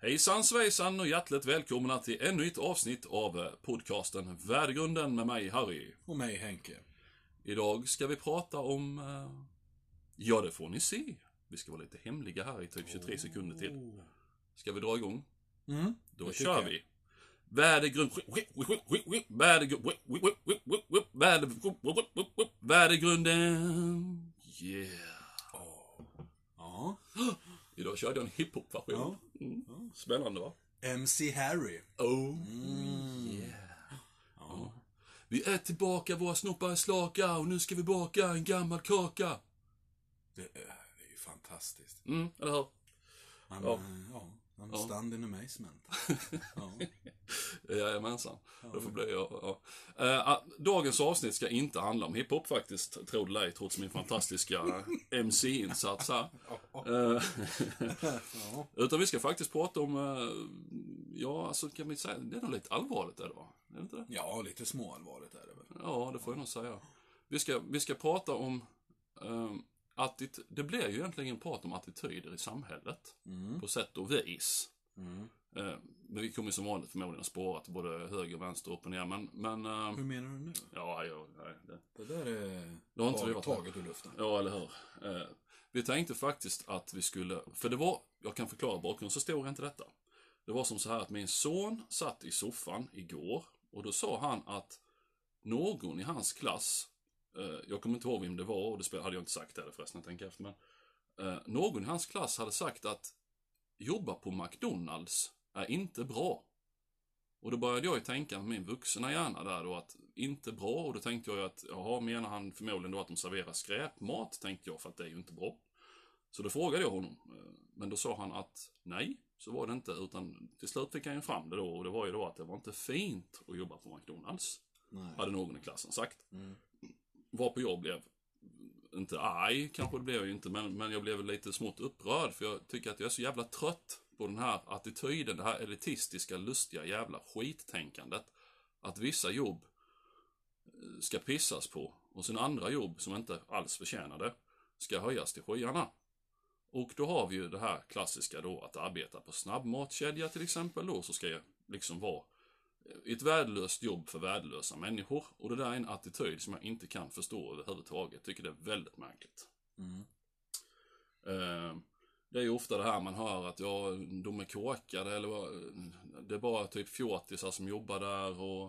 Hejsan svejsan och hjärtligt välkomna till ännu ett avsnitt av eh, podcasten Värdegrunden med mig Harry. Och mig Henke. Idag ska vi prata om... eh, Ja, det får ni se. Vi ska vara lite hemliga här i typ 23 sekunder till. Ska vi dra igång? Mm, Då tycker kör jag. vi. Värdegrund... Värdegrund... Värdegrunden... Yeah. Ja. Idag körde jag en hiphop-version. Mm. Spännande va? MC Harry. Oh. Yeah. Ja. Vi är tillbaka, våra snoppar är slaka och nu ska vi baka en gammal kaka. Det är, det är ju fantastiskt. Mm, eller hur? Man, Ja. ja. Ja, man Ja. stand in amazement. Ja. Jajamensan. Då får bli jag. Ja. Eh, ah, dagens avsnitt ska inte handla om hiphop faktiskt, tro det eller trots min fantastiska MC-insats här. Eh, ja. Utan vi ska faktiskt prata om, eh, ja, alltså kan vi säga, det är nog lite allvarligt är det va? Är det inte det? ja, lite småallvarligt är det väl. Ja, det får jag nog säga. Vi ska, vi ska prata om um, attit- det blir ju egentligen en prat om attityder i samhället. Mm. På sätt och vis. Mm. Eh, men vi kommer som vanligt förmodligen att spåra till både höger, vänster, upp och ner. Men, men eh, Hur menar du nu? ja, ja, nej, det, Det där är Det har inte vi tag- varit taget ur luften. ja, eller hur. Eh, vi tänkte faktiskt att vi skulle, för det var, jag kan förklara bakgrundshistorien till detta. Det var som så här att min son satt i soffan igår och då sa han att någon i hans klass, jag kommer inte ihåg vem det var och det hade jag inte sagt heller förresten, jag tänker efter, men eh, någon i hans klass hade sagt att jobba på McDonalds är inte bra. Och då började jag ju tänka med min vuxna hjärna där då att inte bra och då tänkte jag ju att jaha, menar han förmodligen då att de serverar skräpmat tänkte jag för att det är ju inte bra. Så då frågade jag honom, eh, men då sa han att nej, så var det inte utan till slut fick han ju fram det då och det var ju då att det var inte fint att jobba på McDonalds. Nej. Hade någon i klassen sagt. Mm. Varpå jag blev, inte arg kanske det blev jag ju inte, men, men jag blev lite smått upprörd för jag tycker att jag är så jävla trött på den här attityden, det här elitistiska, lustiga jävla skittänkandet. Att vissa jobb eh, ska pissas på och sen andra jobb som inte alls förtjänar det ska höjas till skyarna. Och då har vi ju det här klassiska då att arbeta på snabbmatskedja till exempel då, så ska jag liksom vara ett värdelöst jobb för värdelösa människor. Och det där är en attityd som jag inte kan förstå överhuvudtaget. Tycker det är väldigt märkligt. Mm. Eh, det är ju ofta det här man hör att ja, de är korkade eller det är bara typ fjortisar som jobbar där och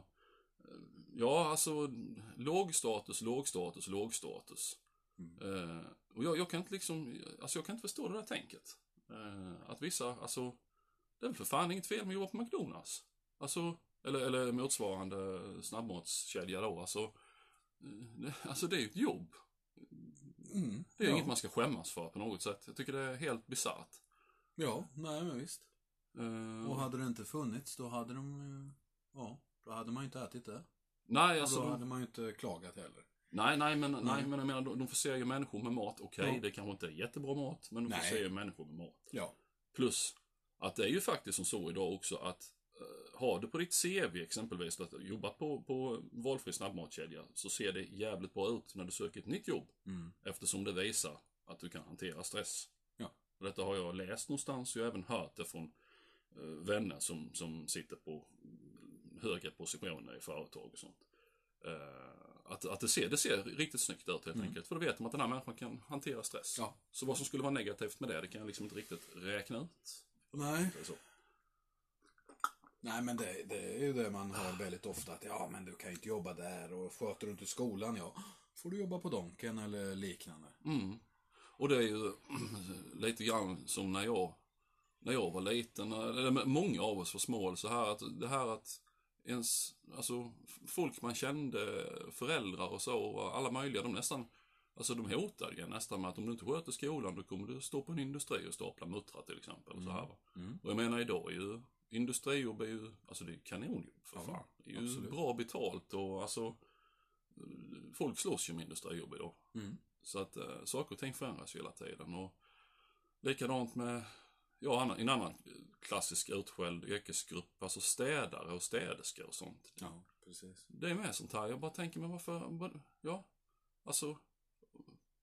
eh, ja, alltså låg status, låg status, låg status. Eh, och jag, jag kan inte liksom, alltså jag kan inte förstå det där tänket. Eh, att vissa, alltså, det är väl för fan inget fel med att jobba på McDonalds. Alltså, eller, eller motsvarande snabbmatskedja då, alltså. eh, Alltså det är ju ett jobb. Mm. Det är ja. inget man ska skämmas för på något sätt. Jag tycker det är helt bisarrt. Ja, nej men visst. Eh, Och hade det inte funnits då hade de ju... Ja, då hade man ju inte ätit det. nej, Och alltså, då de, hade man ju inte klagat heller. nej, nej, men, nej. Nej. men jag menar, de, förser ju människor med mat. Okej, Ja. det kanske inte är jättebra mat, men de Nej. förser ju människor med mat. Ja. Plus att det är ju faktiskt som så idag också att eh, har du på ditt CV exempelvis att jobbat på, på valfri snabbmatskedja så ser det jävligt bra ut när du söker ett nytt jobb. Mm. Eftersom det visar att du kan hantera stress. Ja. Och detta har jag läst någonstans och jag har även hört det från eh, vänner som, som sitter på högre positioner i företag och sånt. Eh, att, att det, ser, det ser riktigt snyggt ut helt Mm. enkelt. För då vet de att den här människan kan hantera stress. Ja. Så vad som skulle vara negativt med det, det kan jag liksom inte riktigt räkna ut. Nej. Det är så. Nej men det, det är ju det man hör väldigt ofta att ja men du kan ju inte jobba där och sköter du inte skolan ja får du jobba på Donken eller liknande. Mm. Och det är ju lite grann som när jag, när jag var liten, eller många av oss var små, så här att det här att ens, alltså folk man kände, föräldrar och så, och alla möjliga, de nästan, alltså de hotade ju nästan med att om du inte sköter skolan då kommer du stå på en industri och stapla muttrar till exempel. Och, så här, va. Mm. och jag menar idag är ju industrijobb är ju, alltså det är kanonjobb för Ja, fan. Det är ju absolut. bra betalt och alltså folk slåss ju med industrijobb idag. Mm. Så att eh, saker och ting förändras ju hela tiden. Och likadant med, ja, en annan klassisk utskälld yrkesgrupp, alltså städare och städerskor och sånt. Ja, precis. Det är med sånt här. Jag bara tänker, men varför, ja, alltså,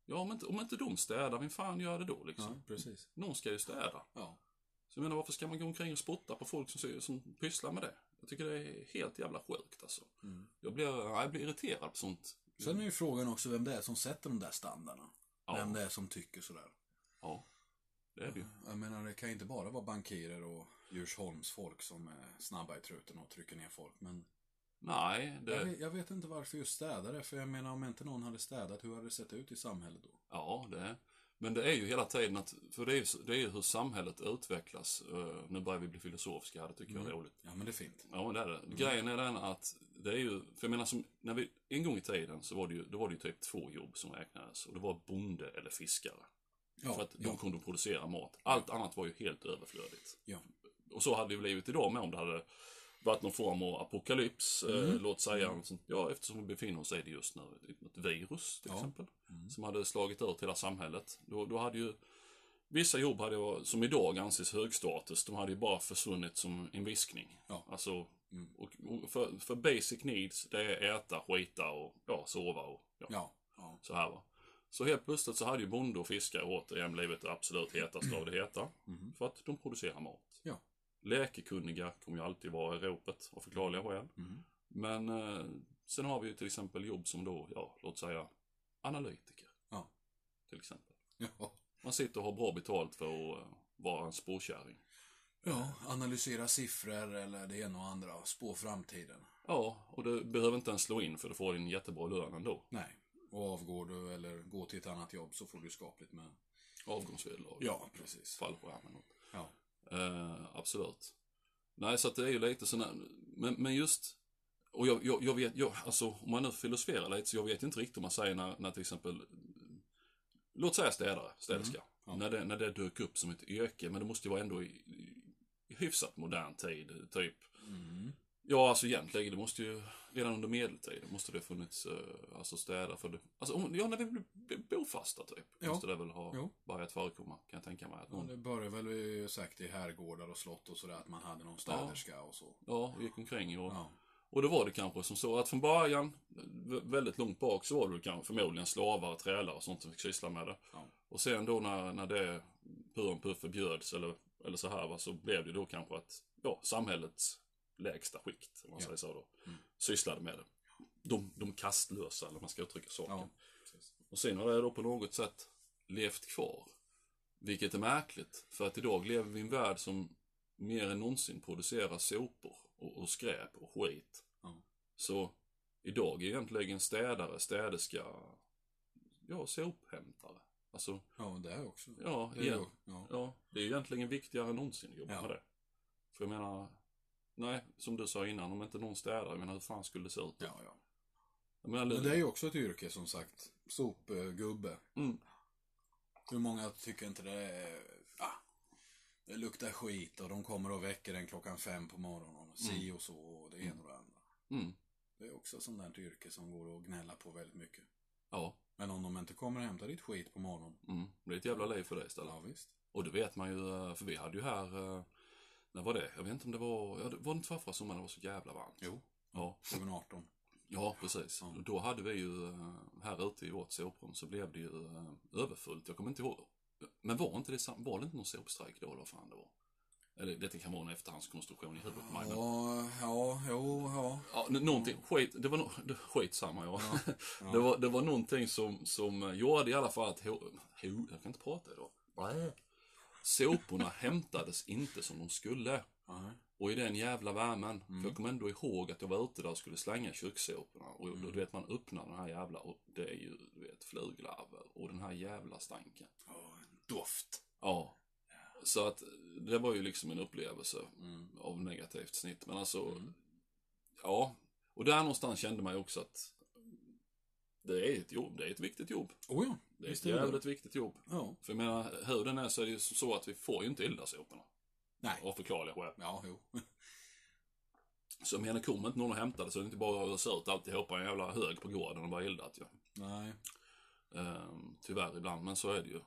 ja om inte, om inte de städar, vem fan gör det då liksom? Ja, precis. Någon ska ju städa. Ja. Så jag menar, varför ska man gå omkring och spotta på folk som, som pysslar med det? Jag tycker det är helt jävla sjukt alltså. Jag, blir, ja, jag blir irriterad på sånt. Sen är ju frågan också vem det är som sätter de där standarderna. Ja. Vem det är som tycker sådär. Ja, det är det ju. Jag menar, det kan ju inte bara vara bankirer och Djursholmsfolk som är snabba i truten och trycker ner folk. Men Nej, jag, det, vet, jag vet inte varför just städare. För jag menar, om inte någon hade städat, hur hade det sett ut i samhället då? ja, det. Men det är ju hela tiden att, för det är ju, det är ju hur samhället utvecklas. Eh, nu börjar vi bli filosofiska här, det tycker jag är roligt. Ja, men det är fint. Ja, men det är det. Grejen är den att det är ju, för jag menar som, när vi, en gång i tiden så var det ju, då var det ju typ två jobb som räknades. Och det var bonde eller fiskare. Ja, för att de ja, kunde producera mat. Allt annat var ju helt överflödigt. ja. Och så hade det blivit idag med om det hade varit någon form av apokalyps, eh, Mm. låt säga. något sånt. Ja, eftersom vi befinner oss i det just nu, ett virus till Ja. exempel. Mm. Som hade slagit ut hela samhället. Då, då hade ju Vissa jobb hade som idag anses högstatus, de hade ju bara försvunnit som en viskning. Ja. Alltså, Mm. och, och för, för basic needs, det är äta, skita och ja, sova och ja, Ja, ja. så här va. Så helt plötsligt så hade ju bonde och fiskare återigen blivit det absolut hetaste av det heta. Mhm. För att de producerar mat. Läkekunniga kommer ju alltid vara i ropet av förklarliga skäl. Mhm. Men eh, sen har vi ju till exempel jobb som då, ja, låt säga analytiker. Ja. Till exempel. Ja. Man sitter och har bra betalt för att eh, vara en spårkärring. ja, analysera siffror eller det ena och andra. Spå framtiden. Ja, och det behöver inte ens slå in för du får en jättebra lön ändå. Nej. Och avgår du eller går till ett annat jobb så får du skapligt med. Avgångsvederlag. Ja, precis. Fallskärm eller något. Eh, absolut. Nej, så att det är ju lite sådär, men, men just, och jag, jag, jag vet, jag, alltså om man nu filosoferar lite, så jag vet inte riktigt om man säger när, när till exempel, låt säga städare, städerska, Mm, ja. när, det, när det dök upp som ett yrke, men det måste ju vara ändå i, i, i hyfsat modern tid, typ. Mm. Ja, alltså egentligen, det måste ju, redan under medeltiden måste det funnits, eh, alltså städer för det, alltså om, ja, när vi blev bofasta typ, Ja. måste det väl ha Jo. börjat förekomma, kan jag tänka mig. Att Ja, någon, det började väl ju sagt i herrgårdar och slott och sådär att man hade någon städerska och så. ja, och gick omkring och Ja. Och då var det kanske som så att från början, vä- väldigt långt bak, så var det kanske förmodligen slavar, och trälare och sånt som fick syssla med det. Ja. Och sen då när, när det pur om puff förbjöds eller, eller så här va, så blev det då kanske att, ja, samhällets lägsta skikt, om man Ja. säger så då, Mm. sysslade med det. De, de kastlösa, eller man ska uttrycka saken. Ja. Och sen har det då på något sätt levt kvar. Vilket är märkligt, för att idag lever vi i en värld som mer än någonsin producerar sopor och, och skräp och skit. Ja. Så idag är egentligen städare, städerska, ja, sophämtare. Alltså, Ja, det är också. ja, Det är igen, ja. ja, det är egentligen viktigare än någonsin att jobba Ja. med det. För jag menar, nej, som du sa innan, om inte någon städar, jag menar hur fan skulle det se ut? Ja, ja. Menar, Men det är ju också ett yrke som sagt. Sopgubbe. mm, Hur många tycker inte det är... Ah, det luktar skit och de kommer och väcker en klockan fem på morgonen. Si och så och det ena och det andra. mm, Det är också sånt där yrke som går att gnälla på väldigt mycket. ja, Men om de inte kommer och hämtar ditt skit på morgonen. mm, det är ett jävla liv för dig istället. Ja, visst. Och det vet man ju, eh, för vi hade ju här, eh, när var det? Jag vet inte om det var, ja, det var inte förra sommaren det var så jävla varmt. Jo. Ja, 2018. ja precis. Ja. Och Då hade vi ju, eh, här ute i vårt soprum så blev det ju eh, överfullt. Jag kommer inte ihåg. Men var inte det, var det inte någon sopstrejk då eller vad fan det var? Eller det kan vara en efterhandskonstruktion i huvudet på mig. Ja, ja, jo, ja. ja, någonting, skit, det var no, det, skitsamma ja. ja. Det, var, det var någonting som, som gjorde i alla fall att, ho, ho, jag kan inte prata idag. Soporna hämtades inte som de skulle. Nej. Och i den jävla värmen, Mm. för jag kommer ändå ihåg att jag var ute där och skulle slänga kökssoporna. Och Mm. då, du vet, man öppnar den här jävla, och det är ju, du vet, fluglarver och den här jävla stanken. Ja, en doft. Ja. Så att det var ju liksom en upplevelse Mm. av negativt snitt. Men alltså, Mm. ja. Och där någonstans kände man ju också att det är ett jobb, det är ett viktigt jobb. Oh ja, Det är ett är det. jävligt viktigt jobb. Ja. För jag menar, hur den är så är det ju så att vi får ju inte elda soporna. Nej. Av förklarliga skäl. Ja, jo. Så jag menar, kommer inte någon och hämtar det så är det inte bara att ösa ut alltihopa i en jävla hög på gården och bara eldat ju. Nej. Ehm, tyvärr ibland, men så är det ju.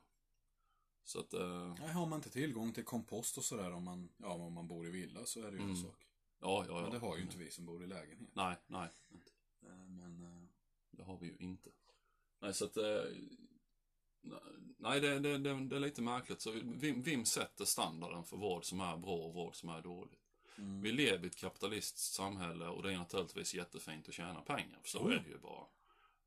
Så att, eh, Nej, har man inte tillgång till kompost och sådär om man, ja, om man bor i villa så är det ju en Mm. sak. ja, ja, ja. Men det har ju inte vi som bor i lägenhet. Nej, nej. Eh, Men, eh, Det har vi ju inte. Nej, så att... Eh, Nej, det, det, det, det är lite märkligt. Så vem, vem sätter standarden för vad som är bra och vad som är dåligt? Mm. Vi lever i ett kapitalistiskt samhälle och det är naturligtvis jättefint att tjäna pengar. Så Oh. är det ju bara.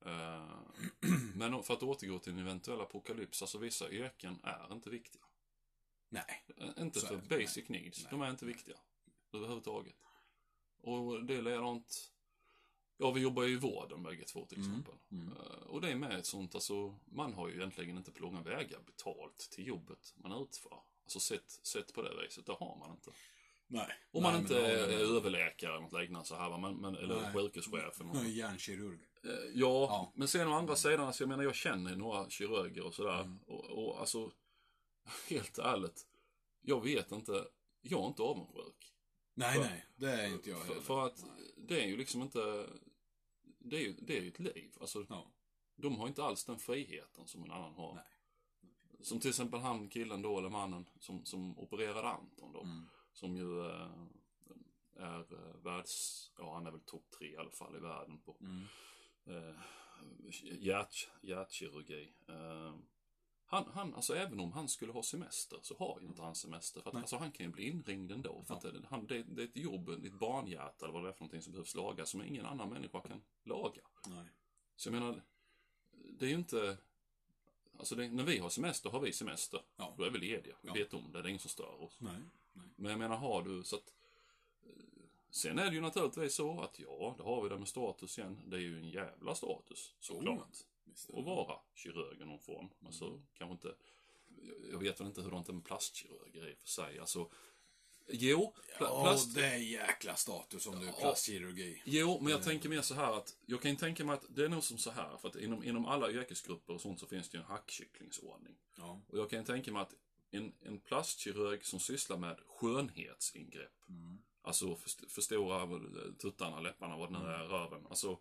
Eh, Men för att återgå till en eventuell apokalyps, alltså vissa yrken är inte viktiga. Nej. Eh, Inte för basic Nej. needs. Nej. De är inte viktiga. Överhuvudtaget. Och det är likadant. Ja, vi jobbar ju i vården bägge två till Mm. exempel. Mm. Eh, Och det är med ett sånt, alltså, man har ju egentligen inte på långa vägar betalt till jobbet man utför. Alltså sett, sett på det viset, det har man inte. Nej. Om man Nej, inte är vi- överläkare eller något liknande så här, men, men, eller Nej. sjukhuschef. eller något. Hjärnkirurg. Eh, Ja, Ja. men sen å andra sidan, alltså, jag menar jag känner några kirurger och sådär. Mm. Och, och alltså, helt ärligt, jag vet inte, jag är inte avundsjuk. Nej, För- nej. Det är inte jag För, heller. för att Nej. det är ju liksom inte, det är ju, det är ju ett liv. Alltså, Ja. de har inte alls den friheten som en annan har. Nej. Som till exempel han killen då, eller mannen, som, som opererade Anton då. Mm. Som ju eh, är eh, världs, ja han är väl topp tre i alla fall i världen på Mm. eh, hjärt, hjärtkirurgi. Eh, han, han, alltså även om han skulle ha semester så har ju inte han semester. För att, alltså, han kan ju bli inringd ändå. För att det, han, det, det är ett jobb, ett barnhjärta eller vad det är för någonting som behövs lagas som ingen annan människa kan laga. Nej. Så jag menar, det är ju inte... Alltså det, när vi har semester har vi semester. Ja. Då är vi lediga. Vi Ja. vet om det, det är ingen som stör oss. Nej. Nej. Men jag menar, har du så att... eh, Sen är det ju naturligtvis så att ja, det har vi det med status igen. Det är ju en jävla status, såklart. Det. Att vara kirurg i någon form. Alltså, kanske inte... jag- vet väl inte hur det är med plastkirurger och för sig. Alltså, jo, Ja, plast... det är jäkla status om du är Ja. plastkirurgi. Jo, men jag tänker mer så här att, jag kan ju tänka mig att det är nog som så här, för att inom, inom alla yrkesgrupper och sånt så finns det ju en hackkycklingsordning. Ja. Och jag kan ju tänka mig att en, en plastkirurg som sysslar med skönhetsingrepp, Mm. alltså först- förstora eh, tuttarna, läpparna, vad det nu är, röven. Alltså,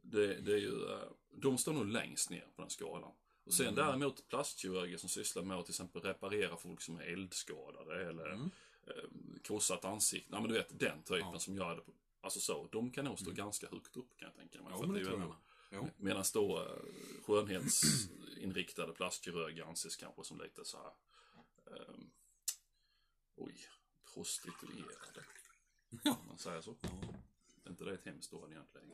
det, det är ju, eh, de står nog längst ner på den skalan. Och sen Mm. däremot plastkirurger som sysslar med att till exempel reparera folk som är eldskadade eller Mm. eh, krossat ansikte. Ja, men du vet den typen Ja. som gör det. På, alltså så, de kan nog stå ganska högt upp kan jag tänka mig. Ja, men det tror jag. Medan då eh, skönhetsinriktade plastkirurger anses kanske som lite så här. ehm, oj, prostituerade. Om man säger så. Är inte det ett hemskt ord egentligen?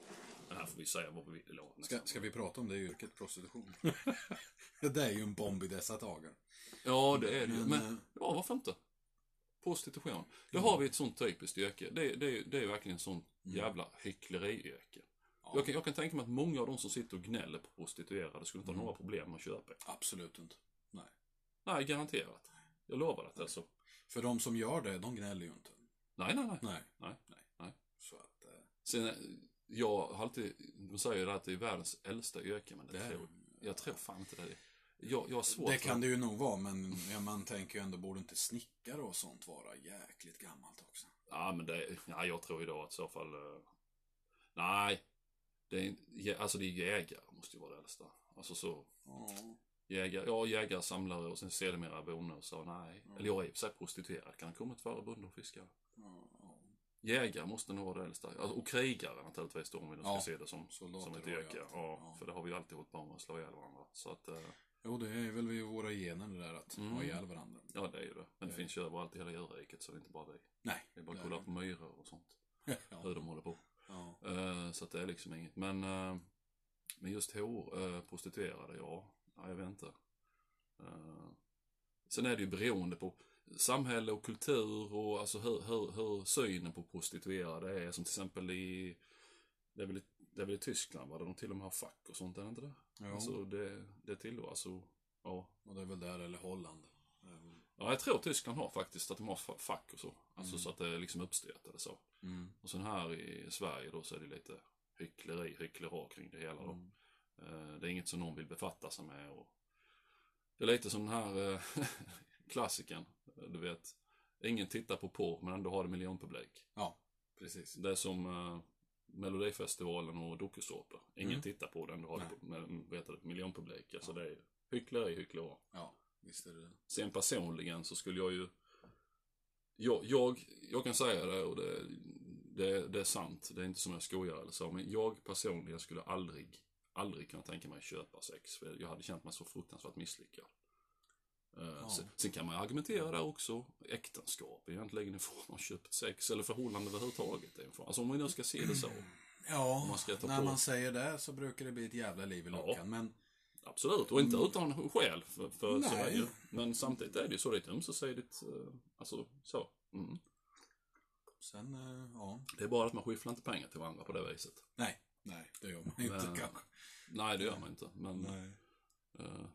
Det här får vi säga vad vi vill. Ska, ska vi prata om det yrket, prostitution? det är ju en bomb i dessa dagar. Ja, det är det. Men, Men, eh, ja, varför inte? Prostitution. Det har vi ett sånt typiskt yrke. Det, det, det är verkligen en sån jävla hyckleriyrke. Ja, Jag kan, jag kan tänka mig att många av de som sitter och gnäller på prostituerade skulle inte ha Mm. några problem med att köpa. Absolut inte. Nej. Nej, garanterat. Jag lovar att det är så. För de som gör det, de gnäller ju inte. Nej, nej, nej. Nej. Nej. Nej. Nej. Så att, eh, Sen, jag har alltid, de säger ju det att det är världens äldsta yrke, men det, det tror, jag tror fan inte det. Jag, jag har svårt Det för- kan det ju nog vara, men ja, man tänker ju ändå, borde inte snickare och sånt vara jäkligt gammalt också? Ja, men det, ja, jag tror ju då att i så fall, eh, nej. Det är, alltså det är jägare, måste ju vara det äldsta. Alltså så, Ja. jägare, ja jägare, samlare och sen sedermera bonde och så, nej. Mm. Eller jag är i och för sig prostituerad, kan ha kommit före bonde och fiskare. Ja, ja. Jägare måste nog vara det äldsta. Alltså, och krigare naturligtvis då, om vi nu ska Ja, se det som, soldater som ett yrke. Ja, ja. för det har vi ju alltid hållit på med att slå ihjäl varandra. Så att, eh, Jo, det är väl i våra gener det där att Mm. ha ihjäl varandra. ja det är ju det. Men det Ja. finns ju överallt i hela djurriket så det är inte bara vi. Nej. Det är bara det att kolla på myror och sånt. Ja. Hur de håller på. Ja. Eh, så att det är liksom inget. Men, eh, men just hår, uh, prostituerade, ja, ja, jag vet inte. Eh, sen är det ju beroende på samhälle och kultur och alltså hur, hur, hur synen på prostituerade är. Som till exempel i, det är väl i, det är väl i Tyskland va, där de till och med har fack och sånt, är det inte det? Jo, Alltså det, det tillhör alltså, ja. och det är väl där, eller Holland. Väl- Ja, jag tror Tyskland har faktiskt att de har fa- fack och så. Alltså Mm. så att det är liksom uppstyrt eller så. Mm. Och sen här i Sverige då så är det lite hyckleri, hyckleri kring det hela då. Mm. Eh, Det är inget som någon vill befatta sig med. Och det är lite som den här klassikern, du vet. Ingen tittar på porr men ändå har det miljonpublik. Ja, precis. Det är som eh, Melodifestivalen och dokusåpor. Ingen Mm. tittar på det, ändå har det Nej. på- med, det, miljonpublik. Alltså det är hyckleri, hyckleri. Ja, visst är det det. Sen personligen så skulle jag ju... Jag, jag, jag kan säga det och det, det, det är sant. Det är inte som jag skojar eller så. Men jag personligen skulle aldrig, aldrig kunnat tänka mig att köpa sex. För jag hade känt mig så fruktansvärt misslyckad. Eh, Ja. sen, sen kan man argumentera där också. Äktenskap egentligen en form av köpt sex. Eller förhållande överhuvudtaget. Alltså om vi nu ska se det så. Ja, man när på- man säger det så brukar det bli ett jävla liv i Ja. luckan. Men Absolut, och inte utan skäl. För, för så är ju. Men samtidigt är det ju så, det är ett ömsesidigt, eh, alltså så. Mm. sen, eh, ja. Det är bara att man skyfflar inte pengar till varandra på det viset. Nej, nej, det gör man inte Men- kanske. Nej, det gör man inte. Men Nej. eh,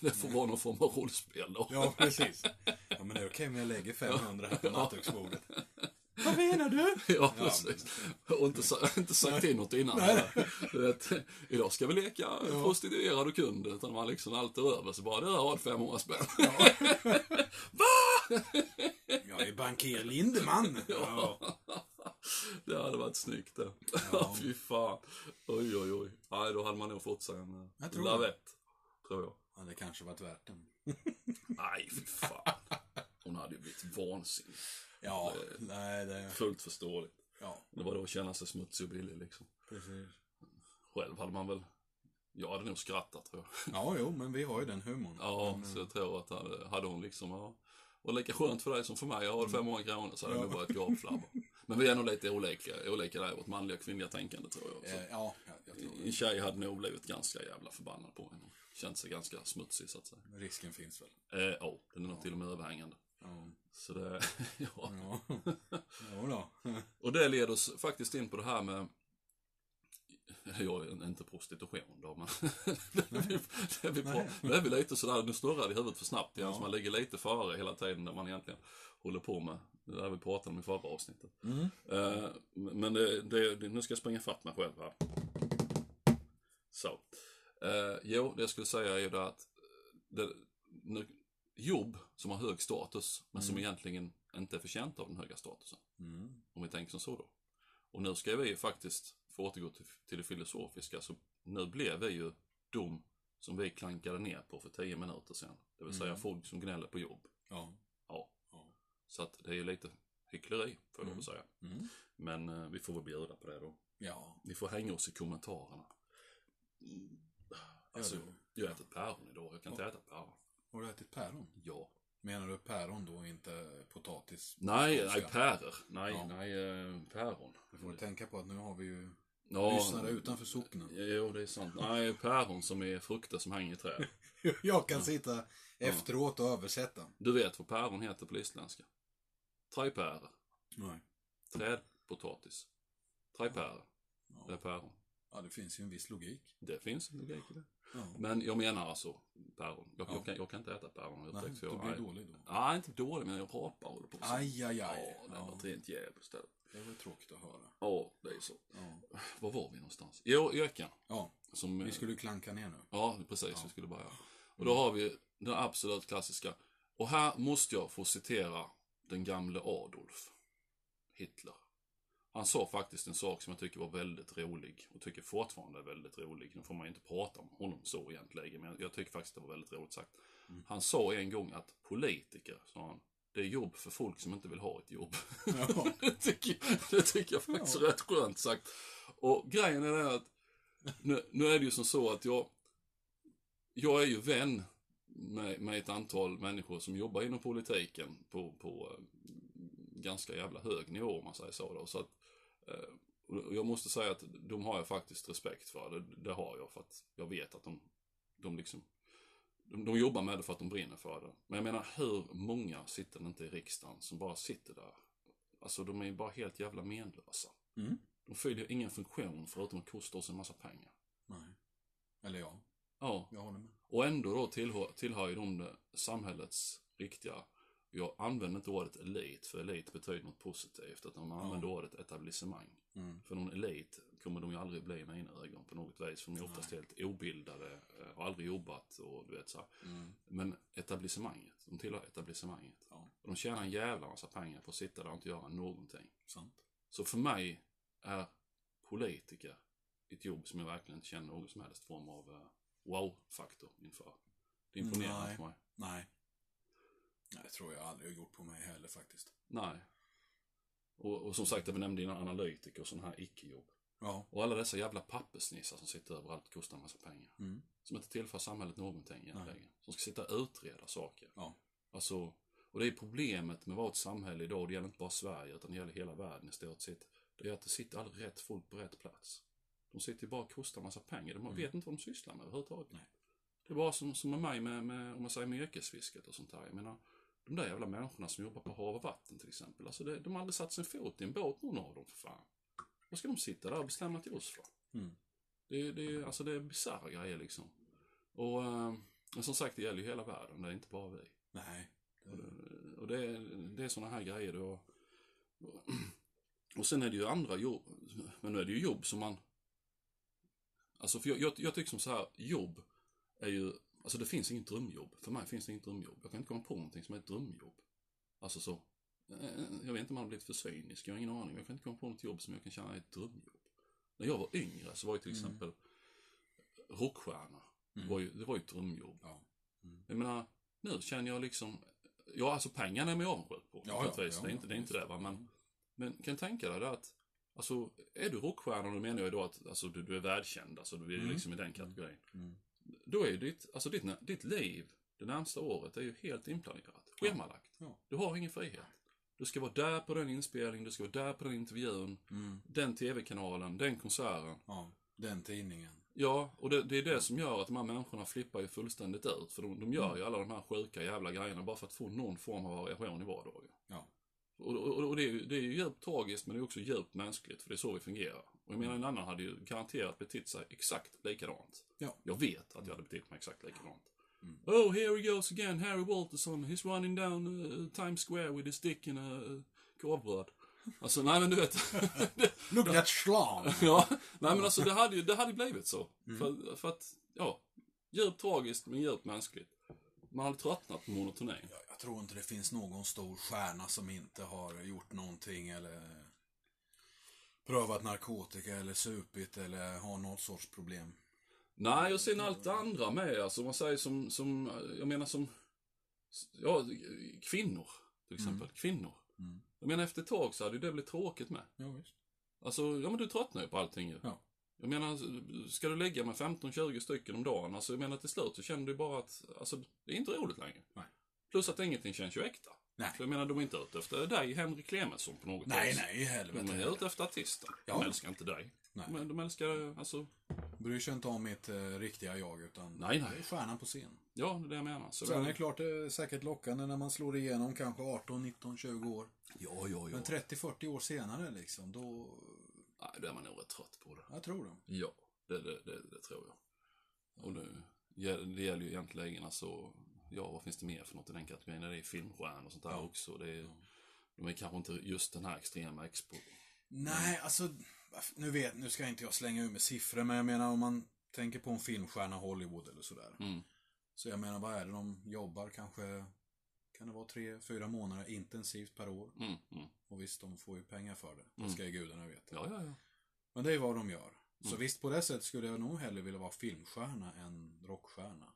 det får vara någon form av rollspel då. Ja, precis. Ja, men det är okej om jag lägger 500 här på Ja. nattduksbordet. Vad menar du? Ja, Ja, precis. Och inte, inte sagt till något innan. Vet, idag ska vi leka prostituerad och kund. Utan man liksom allt är över så bara, det där har 500 spänn. Jag är bankier Lindeman. Ja. Det hade varit snyggt det. Ja. Ja. Fy fan. Oj, oj, oj. Nej, då hade man nog fått sig en eh, lavett. Tror jag. Ja, det kanske varit värt den. Nej, fy fan. Hon hade ju blivit vansinnig. Ja, nej, det... Fullt förståeligt. Ja, Det var då att känna sig smutsig och billig liksom. precis. Själv hade man väl, jag hade nog skrattat tror jag. Ja, jo, men vi har ju den humorn. Ja, men, så jag tror att hade, hade hon liksom, ja, var lika skönt för dig som för mig. Jag har 500 kronor så hade Ja. det nog börjat gapflabba. Men vi är nog lite olika, olika där i vårt manliga och kvinnliga tänkande tror jag. också. eh, ja, jag, jag tror En tjej hade nog blivit ganska jävla förbannad på henne. Känt sig ganska smutsig så att säga. det. Risken finns väl. Eh, Ja, den är nog till och med överhängande. Ja. Så det, ja. Ja. Då. Och det leder oss faktiskt in på det här med jag är inte prostitution då, men det är vi, på, det är vi lite sådär, nu snurrar det i huvudet för snabbt igen, Ja. så man ligger lite före hela tiden när man egentligen håller på med det där vi pratade om i förra avsnittet. Mm. Eh, men det, det, nu ska jag springa fatt mig själv här. Så. Eh, jo, det jag skulle säga är ju det att det, nu, jobb som har hög status, men som egentligen inte är förtjänt av den höga statusen. Mm. Om vi tänker som så då. Och nu ska vi ju faktiskt, få återgå till, till det filosofiska, så nu blev vi ju de som vi klankade ner på för tio minuter sedan. Det vill säga Mm. folk som gnäller på jobb. Ja. Ja. Ja. Så att det är ju lite hyckleri, får jag lov Mm. att säga. Mm. Men eh, vi får väl bjuda på det då. Ja. Vi får hänga oss i kommentarerna. Alltså, jag har ätit päron idag. Jag kan inte äta päron. Har du ätit päron? Ja. Menar du päron då, inte potatis? Nej, nej, päror. Nej, Ja. nej, eh, päron. Du får tänka på att nu har vi ju Ja, lyssnare utanför socknen. Jo, det är sant. Nej, päron som är frukter som hänger i träd. Jag kan sitta efteråt och översätta. Du vet vad päron heter på isländska? Träpäror. Nej. Trädpotatis. Träpäror. Det är Ja. päron. Ja, det finns ju en viss logik. Det finns en logik i det. Ja. Men jag menar alltså päron. Jag, Ja. jag, kan, jag kan inte äta päron. Jag Nej, upptäckte så du jag- blir dålig då. Nej, inte dålig, men jag rapar håller på. Aj, aj, aj. Ja, det Ja. var ett rent djävulskt. det. Var tråkigt att höra. Ja, det är så. Ja. Var var vi någonstans? Jo, öken. ja, Som, vi skulle klanka ner nu. Ja, precis. Vi skulle börja. Och då har vi den absolut klassiska. Och här måste jag få citera den gamle Adolf Hitler. Han sa faktiskt en sak som jag tycker var väldigt rolig och tycker fortfarande är väldigt rolig. Nu får man ju inte prata om honom så egentligen, men jag tycker faktiskt det var väldigt roligt sagt. Han sa en gång att politiker, sa han, det är jobb för folk som inte vill ha ett jobb. Ja. det, tycker, det tycker jag faktiskt är rätt skönt sagt. Och grejen är det att nu, nu är det ju som så att jag, jag är ju vän med, med ett antal människor som jobbar inom politiken på, på ganska jävla hög nivå om man säger så. Då. så att, eh, jag måste säga att de har jag faktiskt respekt för. Det, det har jag för att jag vet att de, de liksom de, de jobbar med det för att de brinner för det. Men jag menar, hur många sitter det inte i riksdagen som bara sitter där? Alltså, de är ju bara helt jävla menlösa. Mm. De fyller ingen funktion förutom att kosta oss en massa pengar. Nej. Eller ja, Ja, jag håller med. och ändå då tillhör, tillhör ju de samhällets riktiga, jag använder inte ordet elit, för elit betyder något positivt, utan man använder ordet etablissemang. Mm. För någon elit kommer de ju aldrig bli i mina ögon på något vis, för de är oftast helt obildade, eh, har aldrig jobbat och du vet så. Mm. Men etablissemanget, de tillhör etablissemanget. Ja, Och de tjänar en jävla massa pengar på att sitta där och inte göra någonting. sant. Så för mig är politiker ett jobb som jag verkligen inte känner någon som helst form av eh, wow-faktor inför. Det imponerar inte mig. Nej. Det tror jag aldrig har gjort på mig heller faktiskt. Nej. Och, och som sagt, jag nämnde innan analytiker och sådana här icke-jobb. Ja. Och alla dessa jävla pappersnissar som sitter överallt och kostar en massa pengar. Mm. Som inte tillför samhället någonting egentligen. Som ska sitta och utreda saker. Ja. Alltså, och det är problemet med vårt samhälle idag. Det gäller inte bara Sverige utan det gäller hela världen i stort sett. Det är att det sitter aldrig rätt folk på rätt plats. De sitter ju bara och kostar en massa pengar. De vet inte vad de sysslar med överhuvudtaget. Nej. Det är bara som, som med mig med, med, om man säger med yrkesfisket och sånt där. Jag menar, de där jävla människorna som jobbar på hav och vatten till exempel. Alltså det, de har aldrig satt sin fot i en båt någon av dem för fan. Vad ska de sitta där och bestämma till oss för? Mm. Det, det, alltså det är bisarra grejer liksom. Och eh, men som sagt, det gäller ju hela världen. Det är inte bara vi. Nej. Och det, och det, är- det är såna här grejer då. Och sen är det ju andra jobb. Men nu är det ju jobb som man... Alltså för jag, jag, jag tycker som så här, jobb är ju... Alltså det finns inget drömjobb. För mig finns det inget drömjobb. Jag kan inte komma på någonting som är ett drömjobb. Alltså så. eh, Jag vet inte om man har blivit för cynisk, jag har ingen aning. Jag kan inte komma på något jobb som jag kan känna är ett drömjobb. När jag var yngre så var ju till Mm. exempel rockstjärna. Mm. Var ju, det var ju ett drömjobb. ja. Mm. Jag menar, nu känner jag liksom... Ja, alltså pengarna är man ju avundsjuk på. Ja, naturligtvis. ja, det är ja, inte det, är inte det va. Men, men kan tänka dig det att... Alltså, är du rockstjärna, då menar jag då att alltså, du, du är världskänd. Alltså, du är Mm. liksom i den kategorin. Mm. Då är ju ditt, alltså ditt, ditt liv det närmsta året är ju helt inplanerat. Schemalagt. Ja. Du har ingen frihet. Du ska vara där på den inspelningen, du ska vara där på den intervjun, Mm. den tv-kanalen, den konserten. Ja. Den tidningen. Ja, och det, det är det som gör att de här människorna flippar ju fullständigt ut. För de, de gör ju alla de här sjuka jävla grejerna bara för att få någon form av variation i vardagen. Ja. Och, och, och det, är ju, det är ju djupt tragiskt men det är också djupt mänskligt för det är så vi fungerar. Och jag menar en annan hade ju garanterat betett sig exakt likadant. Ja. Jag vet att jag hade betett mig exakt likadant. Mm. Oh, here he goes again, Harry Walterson. He's running down uh, Times Square with his dick in a uh, korvbröd. Alltså, nej men du vet. Look at Schlan! ja, nej men alltså det hade ju det hade blivit så. Mm. För, för att, ja, djupt tragiskt men djupt mänskligt. Man hade tröttnat på monotonin. Jag, jag tror inte det finns någon stor stjärna som inte har gjort någonting eller prövat narkotika eller supit eller har något sorts problem. Nej, och sen allt det andra med. Alltså man säger som, som, jag menar som, ja, kvinnor till exempel. Kvinnor. Mm. Jag menar efter ett tag så hade ju det blivit tråkigt med. Ja, visst. Alltså, ja men du tröttnar ju på allting ju. Ja. Jag menar, ska du lägga med 15-20 stycken om dagen, alltså jag menar till slut så känner du bara att, alltså det är inte roligt längre. Nej. Plus att ingenting känns ju äkta. Nej. För jag menar, de är inte ute efter dig, Henrik Clemensson på något Nej, vis. nej, i helvete. De är ute efter artisten. Ja. De älskar inte dig. Nej. Men de älskar, alltså, Bryr sig inte om mitt eh, riktiga jag, utan Nej, nej. det är stjärnan på scen. ja, det är det jag menar. Så Sen är det- klart det är säkert lockande när man slår igenom kanske 18, 19, 20 år. Ja, ja, ja. Men 30-40 år senare liksom, då... Nej, då är man nog rätt trött på det. Jag tror det. Ja, det, det, det, det tror jag. Och det, ja, det gäller ju egentligen alltså, ja vad finns det mer för något i den kategorin? Det är filmstjärnor och sånt där Ja. också. Det är, De är kanske inte just den här extrema expo. Nej, alltså, nu vet, nu ska inte jag slänga ur med siffror, men jag menar om man tänker på en filmstjärna Hollywood eller sådär. Mm. Så jag menar, vad är det de jobbar kanske, kan det vara tre, fyra månader intensivt per år? Mm, mm. Och visst, de får ju pengar för det. Det Mm. ska ju gudarna veta. Ja, ja, ja. Men det är vad de gör. Så Mm. visst, på det sättet skulle jag nog hellre vilja vara filmstjärna än rockstjärna.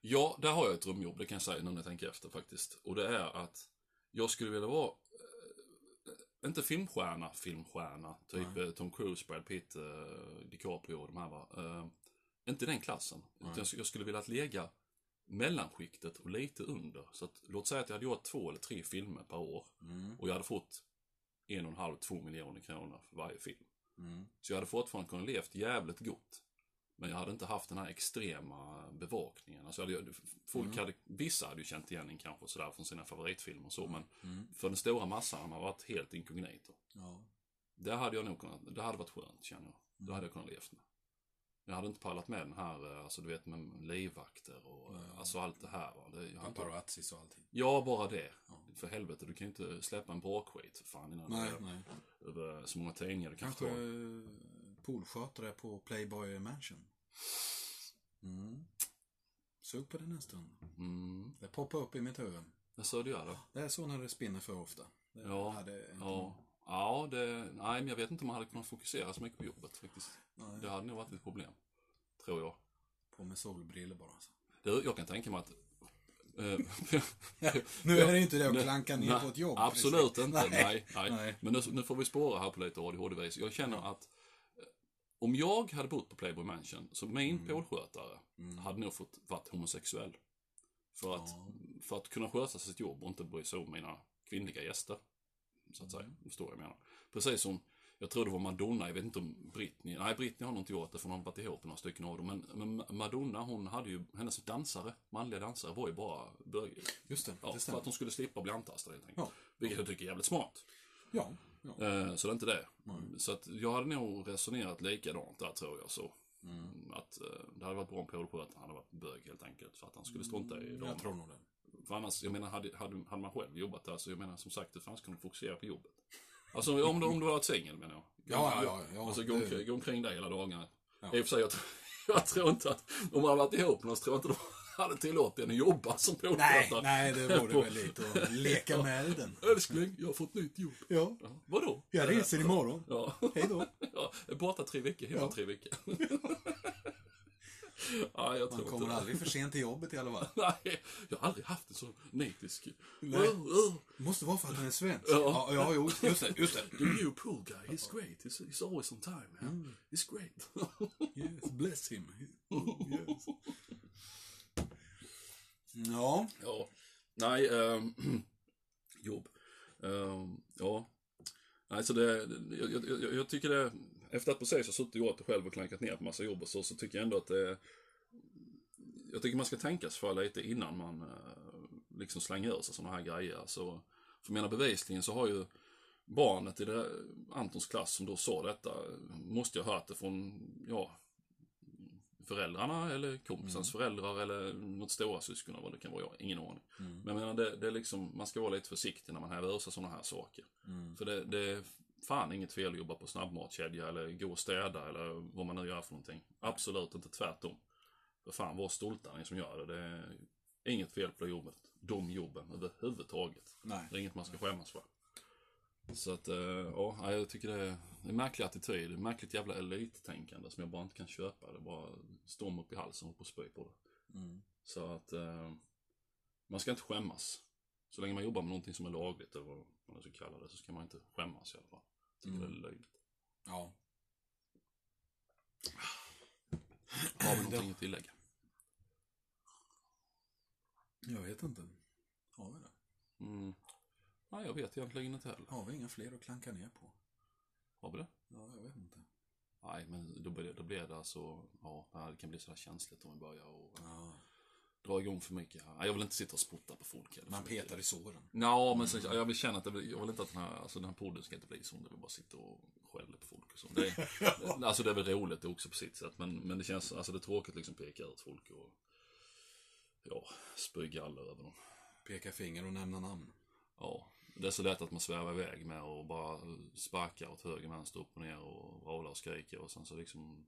Ja, där har jag ett drömjobb, det kan jag säga när jag tänker efter faktiskt. Och det är att jag skulle vilja vara, eh, inte filmstjärna, filmstjärna, typ Nej. eh, Tom Cruise, Brad Pitt, eh, DiCaprio och de här va. Eh, inte den klassen. Utan jag, jag skulle vilja att lägga mellanskiktet och lite under. Så att, låt säga att jag hade gjort två eller tre filmer per år. Mm. Och jag hade fått en och en halv, två miljoner kronor för varje film. Mm. Så jag hade fortfarande kunnat levt jävligt gott. Men jag hade inte haft den här extrema bevakningen. Alltså hade, folk Mm. hade, vissa hade ju känt igen en kanske sådär från sina favoritfilmer och så, men Mm. för den stora massan har man varit helt inkognito. Ja. Det hade jag nog kunnat, det hade varit skönt känner jag. Det Mm. hade jag kunnat levt med. Jag hade inte pallat med den här, eh, alltså du vet med livvakter och Nej. alltså allt det här. Va? Det, jag Paparazzis och allting. ja, bara det. Ja. För helvete, du kan ju inte släppa en brakskit för fan innan Nej, det är nej. över så många tidningar du kan Kanske få. eh, poolskötare på Playboy Mansion. Mm. Sug på den en stund. Mm, Det poppar upp i mitt huvud. jag sa det gör det. Det är så när det spinner för ofta. Det, Ja, det Ja, ja det, nej men jag vet inte om man hade kunnat fokusera så mycket på jobbet faktiskt. Nej, Det hade nog varit ett problem. Tror jag. På med solbriller bara. Alltså. Du, jag kan tänka mig att... eh, Nu är det inte det att klanka ner nej, på ett jobb. Absolut precis. inte, nej. nej, nej. Men nu, nu får vi spåra här på lite ADHD-vis. Jag känner att om jag hade bott på Playboy Mansion, så min Mm. poolskötare hade nog fått varit homosexuell. För att, Ja. för att kunna sköta sitt jobb och inte bry sig om mina kvinnliga gäster. Så att säga, Mm. förstår jag menar. Precis som, jag tror det var Madonna, jag vet inte om Britney, nej Britney har nog inte gjort det för hon har varit ihop med några stycken av dem. Men, men Madonna hon hade ju, hennes dansare, manliga dansare var ju bara bög, Just det, ja, det för stämmer. att de skulle slippa bli antastade helt enkelt. Ja. Vilket jag tycker är jävligt smart. Ja, ja. Eh, Så det är inte det. Så att jag hade nog resonerat likadant där tror jag så. Mm. Att eh, det hade varit bra om poolskötaren hade varit bög helt enkelt. För att han skulle strunta i dem. Jag tror nog det. För annars, jag menar, hade, hade, hade man själv jobbat där så jag menar som sagt, det fanns kunde fokusera på jobbet. Alltså om du, om du har varit singel menar jag. Ja, ja, ja, ja, Alltså gå, det- gå omkring där hela dagarna. Ja. I och för sig, jag, jag tror inte att, om man hade varit ihop med någon så tror jag inte de hade tillåtit en att jobba som Nej, poolskötare. nej, det vore väl lite att leka med den. Älskling, jag har fått nytt jobb. Ja, Ja, vadå? jag reser imorgon. Ja. Hej då. Ja, borta tre veckor, hemma Ja. tre veckor. ja, jag Man tror kommer inte aldrig för sent till jobbet i alla fall. Nej, jag har aldrig haft en så nitisk... Nej. Oh, oh, Måste vara för att han är svensk. Ja. Ja, ja, just det, just det. the new pool guy, he's great. He's, he's always on time. Man. Mm. He's great. Yes, bless him. Yes. Ja, ja, nej, ähm, jobb. Ähm, ja, nej, så det, jag, jag, jag, tycker det, efter att precis ha suttit och gjort det själv och klankat ner på massa jobb och så, så tycker jag ändå att det jag tycker man ska tänka sig för lite innan man eh, liksom slänger ur sig sådana här grejer. Så, för menar bevisligen så har ju barnet i det, Antons klass som då sa detta, måste jag ha hört det från, ja, föräldrarna eller kompisens föräldrar eller något stora syskon eller vad det kan vara. Jag ingen aning. Mm. Men jag menar, det, det är liksom, man ska vara lite försiktig när man häver ur sig sådana här saker. Mm. För det, det är fan inget fel att jobba på snabbmatskedja eller gå och städa eller vad man nu gör för någonting. Absolut inte tvärtom. För fan, var stolta ni som gör det. Det är inget fel på det jobbet. De jobben överhuvudtaget. nej. Det är inget man ska skämmas för. Så att, eh, ja, jag tycker det är en märklig attityd. Märkligt jävla elittänkande som jag bara inte kan köpa. Det bara står mig upp i halsen och på spy på det. Mm. Så att eh, man ska inte skämmas. Så länge man jobbar med någonting som är lagligt eller vad man ska kalla det så ska man inte skämmas i alla fall. Jag tycker Mm. det är löjligt. Ja. Har vi någonting att tillägga? Jag vet inte. Har vi det? Mm. Nej, jag vet egentligen inte heller. Har vi inga fler att klanka ner på? Har vi det? Ja, jag vet inte. Nej, men då blir, då blir det alltså, ja, det kan bli sådär känsligt om vi börjar och Ja. dra igång för mycket. här. Jag vill inte sitta och spotta på folk. Eller Man petar i såren. Ja, men sen, jag vill känna att det blir, jag vill inte att den här, alltså den här podden ska inte bli sån där vi bara sitter och skäller på folk och så. Det, är- alltså det är väl roligt också på sitt sätt, men, men det känns, alltså det är tråkigt liksom peka ut folk och ja, spy galler över dem. Peka finger och nämna namn. Ja, det är så lätt att man svävar iväg med och bara sparkar åt höger, vänster, upp och ner och vrålar och skriker och sen så liksom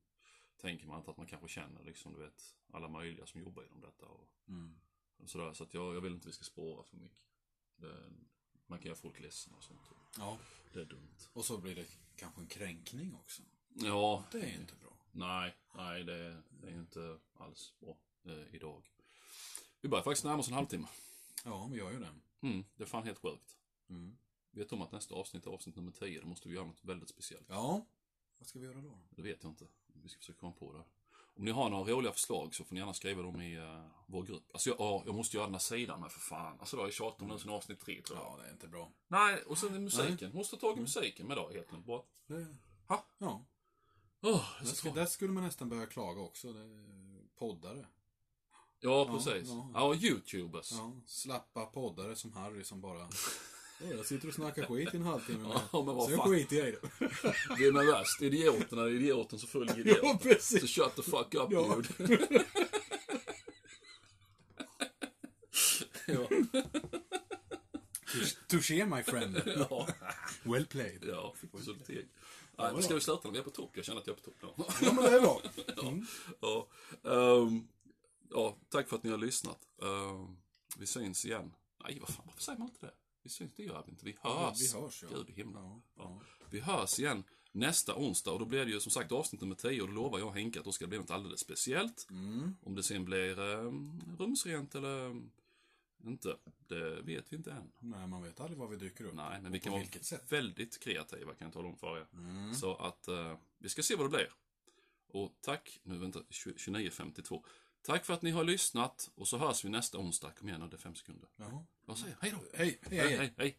tänker man inte att man kanske känner liksom, du vet, alla möjliga som jobbar inom detta och, Mm. och sådär. Så att jag, jag vill inte vi ska spåra för mycket. Det, man kan göra folk ledsna och sånt. Ja. Det är dumt. Och så blir det kanske en kränkning också. Ja, Det är inte bra. nej, nej det, det är inte alls bra eh, idag. Vi börjar faktiskt närma oss en halvtimme. Ja, vi gör ju det. Mm, det är fan helt sjukt. Mm. Vet om att nästa avsnitt är avsnitt nummer 10? Då måste vi göra något väldigt speciellt. Ja. Vad ska vi göra då? Det vet jag inte. Vi ska försöka komma på det. Om ni har några roliga förslag så får ni gärna skriva dem i uh, vår grupp. Alltså jag, ja, jag måste göra den här sidan med för fan. Alltså det har jag tjatat om nu sedan avsnitt tre tror jag. Ja, det är inte bra. Nej, och sen är musiken. Måste ta tag i musiken med då helt enkelt. Bara, Det... Ha? Ja. Där, så ska, där skulle man nästan börja klaga också. Det poddare. Ja, precis. ja. Ja, youtubers. Ja, slappa poddare som Harry som bara... "Ja, Jag sitter och snackar skit i en halvtimme. Ja, men vad Sen fan. skiter jag i det. Det är med värst. Idioterna är idioten så följer idioten. Ja, precis. Så shut the fuck up Ja. dude. ja. Touché my friend. ja. Well played. Ja, fick ägg. Nej, men ska vi sluta när vi är på topp? Jag känner att jag är på topp nu. Ja, men det är bra. Mm. ja. ehm, ja, tack för att ni har lyssnat. Ehm, vi syns igen. Nej, vad fan, varför säger man inte det? Vi syns, det gör vi inte. Vi hörs. Vi hörs, ja. Gud i himlen. Ja, ja. Vi hörs igen nästa onsdag och då blir det ju som sagt avsnitt nummer 10 och då lovar jag Henke att då ska det bli något alldeles speciellt. Mm. Om det sen blir um, rumsrent eller um, inte, det vet vi inte än. Nej, man vet aldrig var vi dyker upp. Nej, men vi Och kan vara sätt. väldigt kreativa kan jag tala om för er. Mm. Så att eh, vi ska se vad det blir. Och tack, nu vänta, 29.52. Tack för att ni har lyssnat och så hörs vi nästa onsdag. Kom igen, det är fem sekunder. Jaha. Vad säger? Hej då! Hej, hej. hej. hej.